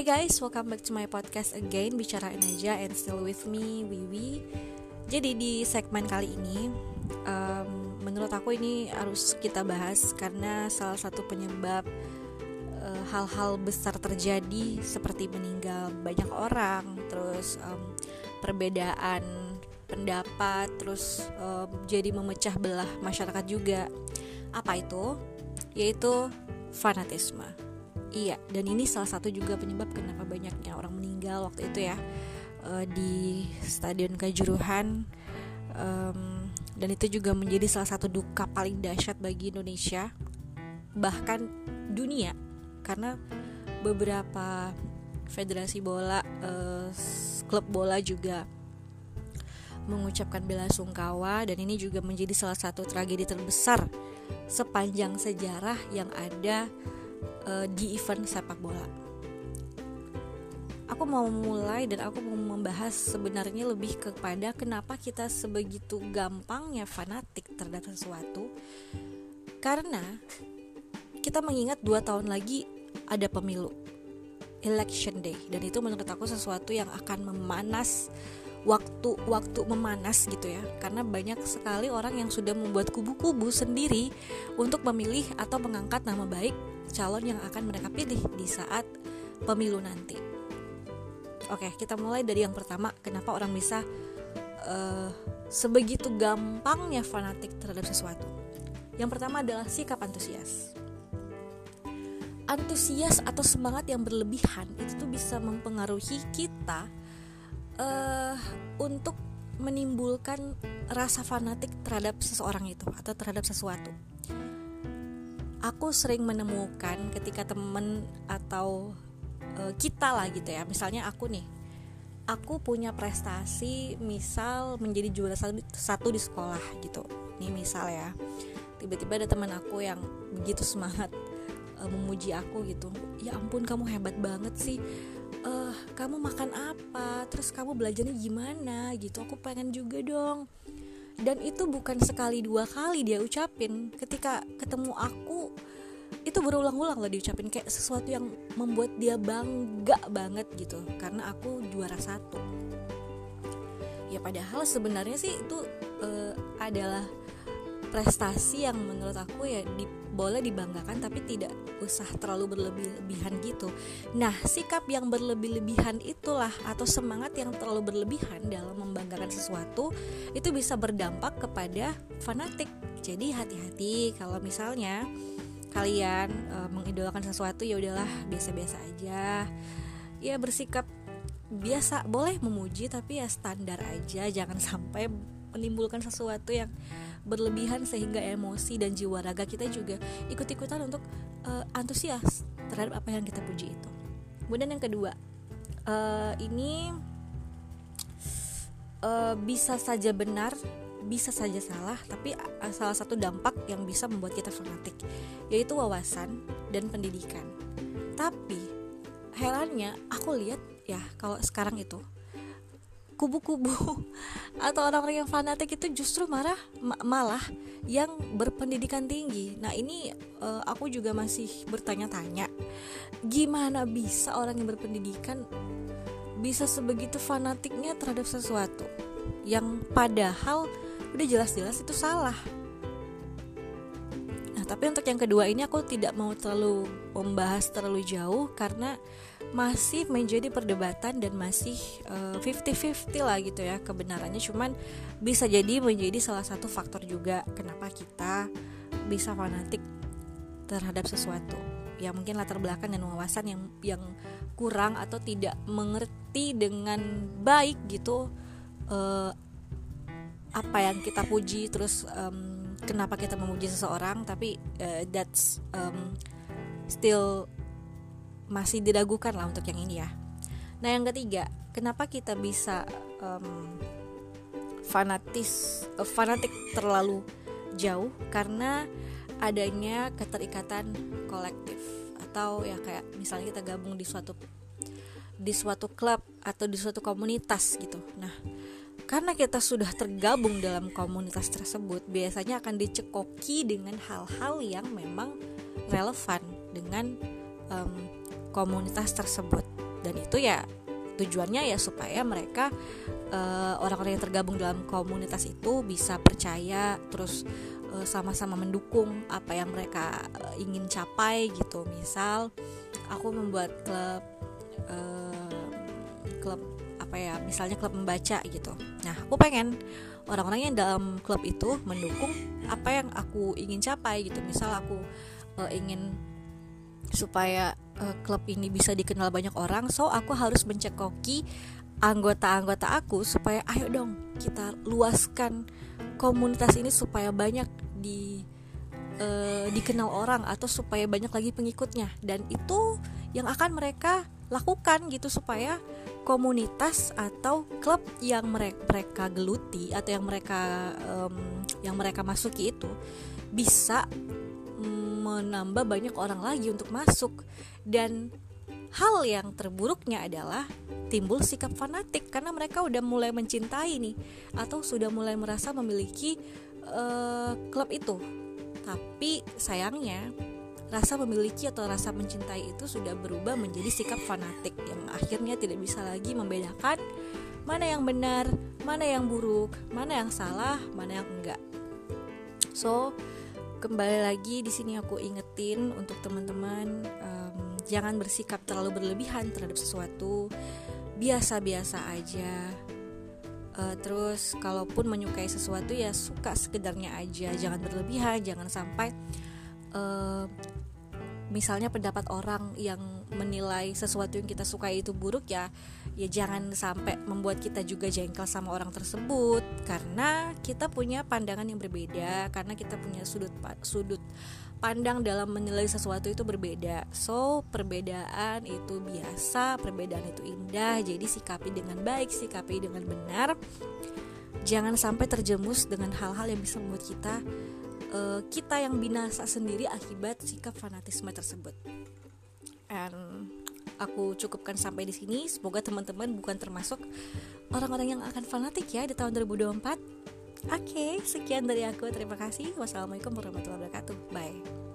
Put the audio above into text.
Hai guys, welcome back to my podcast again Bicarain aja and still with me, Wiwi. Jadi di segmen kali ini um, Menurut aku ini harus kita bahas Karena salah satu penyebab uh, Hal-hal uh, besar terjadi Seperti meninggal banyak orang Terus um, perbedaan pendapat Terus um, jadi memecah belah masyarakat juga. Apa itu? Yaitu fanatisme Iya, dan ini salah satu juga penyebab kenapa banyaknya orang meninggal waktu itu ya uh, di Stadion Kajuruhan um, dan itu juga menjadi salah satu duka paling dahsyat bagi Indonesia bahkan dunia. Karena beberapa federasi bola uh, klub bola juga mengucapkan bela sungkawa dan ini juga menjadi salah satu tragedi terbesar sepanjang sejarah yang ada uh, di event sepak bola. Aku mau mulai dan aku mau membahas sebenarnya lebih kepada kenapa kita sebegitu gampangnya fanatik terhadap sesuatu. Karena kita mengingat dua tahun lagi ada pemilu, election day, dan itu menurut aku sesuatu yang akan memanas waktu-waktu memanas gitu ya karena banyak sekali orang yang sudah membuat kubu-kubu sendiri untuk memilih atau mengangkat nama baik calon yang akan mereka pilih di saat pemilu nanti. Oke, kita mulai dari yang pertama, kenapa orang bisa uh, sebegitu gampangnya fanatik terhadap sesuatu. Yang pertama adalah sikap antusias. Antusias atau semangat yang berlebihan itu tuh bisa mempengaruhi kita untuk menimbulkan rasa fanatik terhadap seseorang itu atau terhadap sesuatu. Aku sering menemukan ketika temen atau uh, kita lah gitu ya, misalnya aku nih, aku punya prestasi, misal menjadi juara satu, di sekolah gitu. Nih misal ya, tiba-tiba ada teman aku yang begitu semangat uh, memuji aku gitu. Ya ampun kamu hebat banget sih uh, kamu makan apa? Terus kamu belajarnya gimana? Gitu aku pengen juga dong. Dan itu bukan sekali dua kali dia ucapin. Ketika ketemu aku itu berulang-ulang lah diucapin. Kayak sesuatu yang membuat dia bangga banget gitu. Karena aku juara satu. Ya padahal sebenarnya sih itu uh, adalah prestasi yang menurut aku ya di boleh dibanggakan tapi tidak usah terlalu berlebih-lebihan gitu. Nah, sikap yang berlebih-lebihan itulah atau semangat yang terlalu berlebihan dalam membanggakan sesuatu itu bisa berdampak kepada fanatik. Jadi hati-hati kalau misalnya kalian e, mengidolakan sesuatu ya udahlah biasa-biasa aja. Ya bersikap biasa boleh memuji tapi ya standar aja jangan sampai menimbulkan sesuatu yang berlebihan sehingga emosi dan jiwa raga kita juga ikut-ikutan untuk uh, antusias terhadap apa yang kita puji itu. Kemudian yang kedua, uh, ini uh, bisa saja benar, bisa saja salah, tapi salah satu dampak yang bisa membuat kita fanatik yaitu wawasan dan pendidikan. Tapi herannya aku lihat ya kalau sekarang itu kubu-kubu atau orang-orang yang fanatik itu justru marah malah yang berpendidikan tinggi. Nah, ini uh, aku juga masih bertanya-tanya gimana bisa orang yang berpendidikan bisa sebegitu fanatiknya terhadap sesuatu yang padahal udah jelas-jelas itu salah. Tapi untuk yang kedua ini aku tidak mau terlalu membahas terlalu jauh karena masih menjadi perdebatan dan masih uh, eh, 50-50 lah gitu ya kebenarannya. Cuman bisa jadi menjadi salah satu faktor juga kenapa kita bisa fanatik terhadap sesuatu. Yang mungkin latar belakang dan wawasan yang yang kurang atau tidak mengerti dengan baik gitu uh, apa yang kita puji terus um, kenapa kita memuji seseorang tapi uh, that's um, still masih diragukan lah untuk yang ini ya. Nah yang ketiga, kenapa kita bisa um, fanatis uh, fanatik terlalu jauh karena adanya keterikatan kolektif atau ya kayak misalnya kita gabung di suatu di suatu klub atau di suatu komunitas gitu. Nah, karena kita sudah tergabung dalam komunitas tersebut, biasanya akan dicekoki dengan hal-hal yang memang relevan dengan um, komunitas tersebut. dan itu ya tujuannya ya supaya mereka uh, orang-orang yang tergabung dalam komunitas itu bisa percaya terus uh, sama-sama mendukung apa yang mereka uh, ingin capai gitu misal aku membuat klub uh, klub apa ya misalnya klub membaca gitu. Nah aku pengen orang-orang yang dalam klub itu mendukung apa yang aku ingin capai gitu. Misal aku uh, ingin supaya uh, klub ini bisa dikenal banyak orang so aku harus mencekoki anggota-anggota aku supaya ayo dong kita luaskan komunitas ini supaya banyak di uh, dikenal orang atau supaya banyak lagi pengikutnya. Dan itu yang akan mereka lakukan gitu supaya komunitas atau klub yang mereka, geluti atau yang mereka um, yang mereka masuki itu bisa menambah banyak orang lagi untuk masuk. Dan hal yang terburuknya adalah timbul sikap fanatik karena mereka udah mulai mencintai nih atau sudah mulai merasa memiliki uh, klub itu. Tapi sayangnya rasa memiliki atau rasa mencintai itu sudah berubah menjadi sikap fanatik yang akhirnya tidak bisa lagi membedakan mana yang benar, mana yang buruk, mana yang salah, mana yang enggak. So, kembali lagi di sini aku ingetin untuk teman-teman um, jangan bersikap terlalu berlebihan terhadap sesuatu. Biasa-biasa aja. Uh, terus kalaupun menyukai sesuatu ya suka sekedarnya aja. Jangan berlebihan jangan sampai uh, misalnya pendapat orang yang menilai sesuatu yang kita sukai itu buruk ya ya jangan sampai membuat kita juga jengkel sama orang tersebut. Karena kita punya pandangan yang berbeda karena kita punya sudut sudut pandang dalam menilai sesuatu itu berbeda. So perbedaan itu biasa perbedaan itu indah. Jadi sikapi dengan baik sikapi dengan benar. Jangan sampai terjemus dengan hal-hal yang bisa membuat kita uh, kita yang binasa sendiri akibat sikap fanatisme tersebut and aku cukupkan sampai di sini semoga teman-teman bukan termasuk orang-orang yang akan fanatik ya di tahun 2024 Oke, okay, sekian dari aku. Terima kasih. Wassalamualaikum warahmatullahi wabarakatuh. Bye.